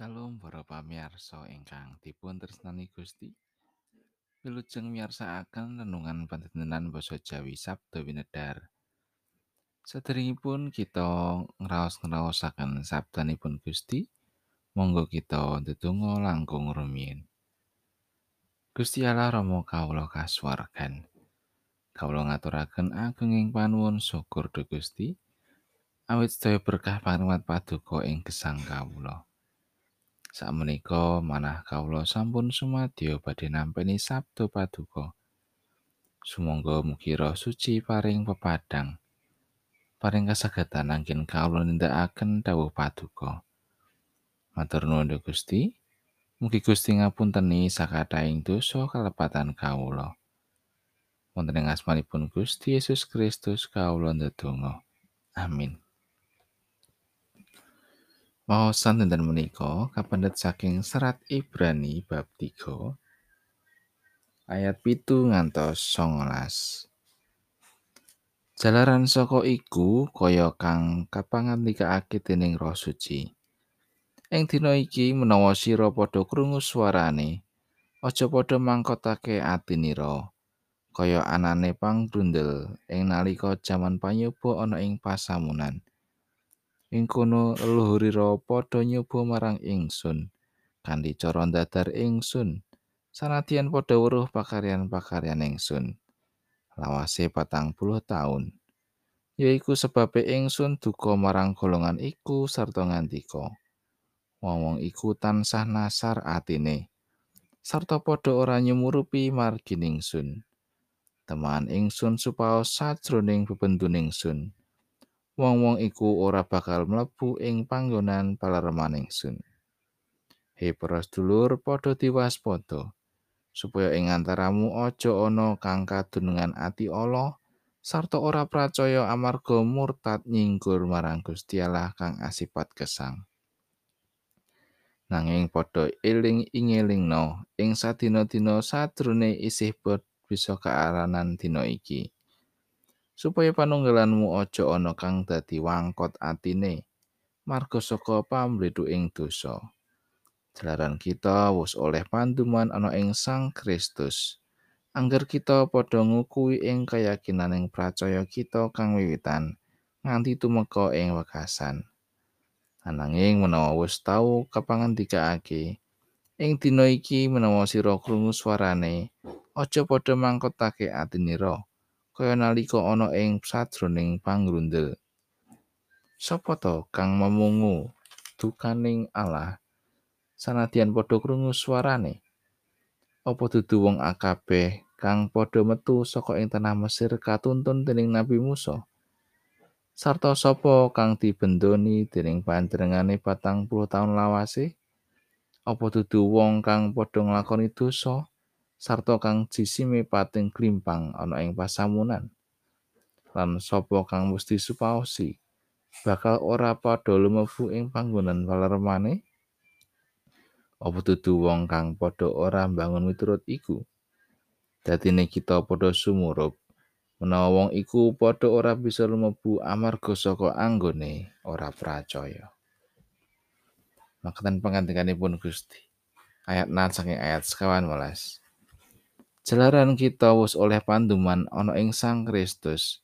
Salam para pamirsa ingkang dipun tresnani Gusti. Wilujeng miyarsakaken renungan panjenengan basa Jawi Sabda Winedar. Saderengipun kita ngraos-ngraosaken sabdanipun Gusti, monggo kita ndedonga langkung rumiyin. Gusti Allah Rama kawula kasuwargan. Kawula ngaturaken agunging panuwun syukur dhumateng Gusti. Awit sedaya berkah pangrimat paduka ing gesang kawula. Sakmenika manah kawula sampun sumadyo badhe nampi sabda paduka. Sumangga mugi roh suci paring pepadang. Paring kasagedan anggen kawula nindakaken dawuh paduka. Matur nuwun Gusti. Mugi Gusti ngapunteni sakathahing dosa kalepatan kawula. Wonten ing asmanipun Gusti Yesus Kristus kawula ndedonga. Amin. Wawasan dinten menika kapendhet saking serat Ibrani bab 3 ayat pitu ngantos 19. Jalaran saka iku kaya kang kapangandikaake dening Roh Suci. Ing dina iki menawa sira padha krungu suarane, aja padha mangkotake atinira kaya anane panggrundel ing nalika jaman panyoba ana ing pasamunan. Ing kono leluhurira padha nyoba marang ingsun kanthi cara ndadar ingsun sanadyan padha weruh pakaryan-pakaryan ingsun. Lawase patang puluh taun. Yaiku sebabe ingsun duka marang golongan iku sarta ngandika. Wong-wong iku tansah nasar atine. Sarta padha ora nyumurupi margi ingsun. Teman ingsun supaos sajroning bebendun ingsun. Wong-wong iku ora bakal mlebu ing panggonan palerman ingsun. He para sedulur padha diwaspada supaya ing antaramu aja ana kang kadunungan ati Allah sarta ora percaya amarga murtad nyinggur marang Gusti Allah kang asipat gesang. Nanging padha eling ingilingno ing sadina-dina sadrone isih bisa kearanan dina iki. Supaya panunggalanmu aja ana kang dadi wangkot atine marga saka pamridu ing dosa. Jalaran kita wus oleh panduman ana ing Sang Kristus. Angger kita padha ngukui ing kayakinaning percaya kita kang wiwitan nganti tumeka ing wekasan. Ananging menawa wis tau kapangandikaake ing dina iki menawa sira krungu suarane aja padha mangkotake atinira kaya nalika ana ing sajroning pangrundel. Sopo to kang memungu dukaning Allah sanadyan padha krungu suarane? Apa dudu wong akabeh kang padha metu saka ing tanah Mesir katuntun dening Nabi Musa? Sarta sapa kang dibendoni dening panjenengane patang puluh taun lawase? Apa dudu wong kang padha nglakoni dosa? Sarta kang jisime pating klimpang ana ing pasamunan. Lan sapa kang mesti supaosi? Bakal ora padha lumebu ing panggonan palermane apa dudu wong kang padha ora mbangun miturut iku? Dadine kita padha sumurup. Menawa wong iku padha ora bisa lumebu amarga saka anggone ora percaya Makatan pengantikanipun Gusti. Ayat 6 saking ayat sekawan welas. Jalaran kita wis oleh panduman ana ing Sang Kristus.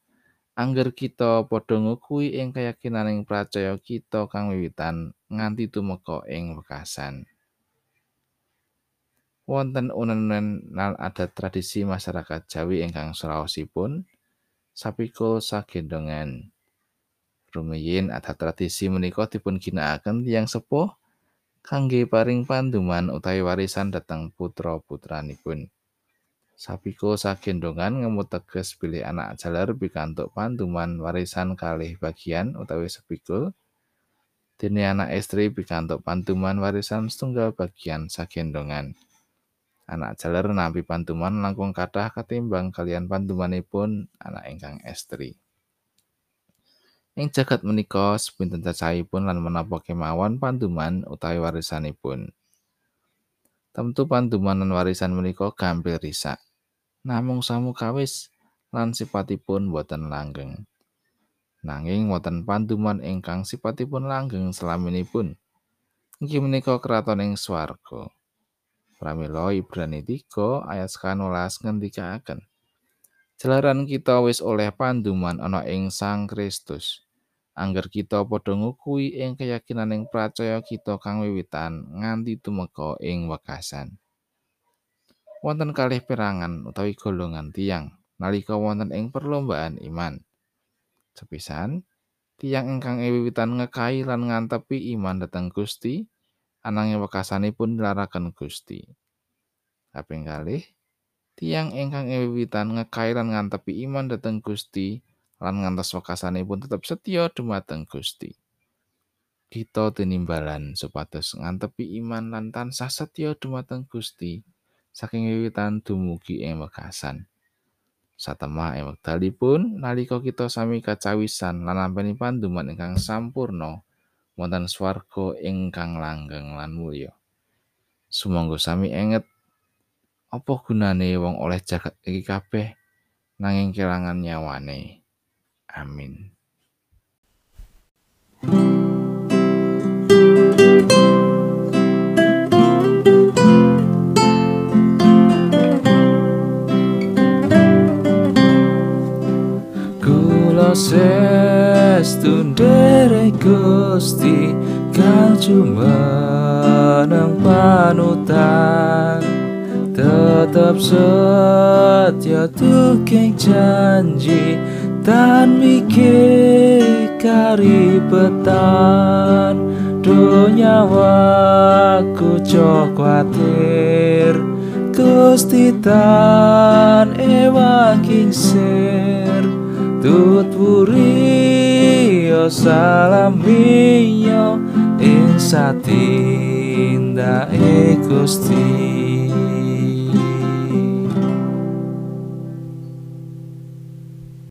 Angger kita padha ngukui ing kayakinaning percaya kita kang wiwitan nganti tumeka ing wekasan. Wonten unen nal tradisi masyarakat Jawi ingkang seraosipun sapikul sagendongan. Rumiyin adat tradisi menika dipun ginakaken tiyang sepuh kangge paring panduman utawi warisan dhateng putra-putranipun. Sapiko sagendongan ngemut teges pilih anak jalar pikantuk pantuman warisan kalih bagian utawi sepikul. Dene anak istri pikantuk pantuman warisan setunggal bagian sagendongan. Anak jalar nampi pantuman langkung kathah ketimbang kalian pantumanipun anak ingkang estri. Ing jagat menika sepinten cacahipun lan menapa kemawon pantuman utawi warisanipun. Tentu pantuman lan warisan menika gampil risak. Namung samu kawis lan sipatipun boten langgeng. Nanging wonten panduman ingkang sipatipun langgeng selaminipun. Iki menika kraton ing swarga. Pramila Ibrani 3 ayat 19 ngendikaken. Jalaran kita wis oleh panduman ana ing Sang Kristus. Angger kita padha ngukui ing keyakinaning percaya kita kang wiwitan nganti tumeka ing wekasan. Wonten kalih perangan utawi golongan tiang nalika wonten ing perlombaan iman. Sepisan, tiang ingkang wiwitan ngekai lan ngantepi iman dhateng Gusti, ananging wekasanipun nilaraken Gusti. Kaping kalih, tiang ingkang wiwitan ngekai lan ngantepi iman dhateng Gusti lan ngantos wekasanipun tetep setya dumateng Gusti. Kita tinimbalan supados ngantepi iman lan tansah setya dumateng Gusti saking wiwitan dumugi ing wekasan. Satemah ing wekdalipun nalika kita sami kacawisan lan nampi panduman ingkang sampurna wonten swarga ingkang langgeng lan mulya. Sumangga sami enget apa gunane wong oleh jagat iki kabeh nanging kelangan nyawane. Amin. Kula Gusti kang jumeneng panutan tetep setia tukeng janji tan mikir karibetan dunya waku cok kuatir Gusti tan ewa kingser tut puri o salamiyo ing satinda e Gusti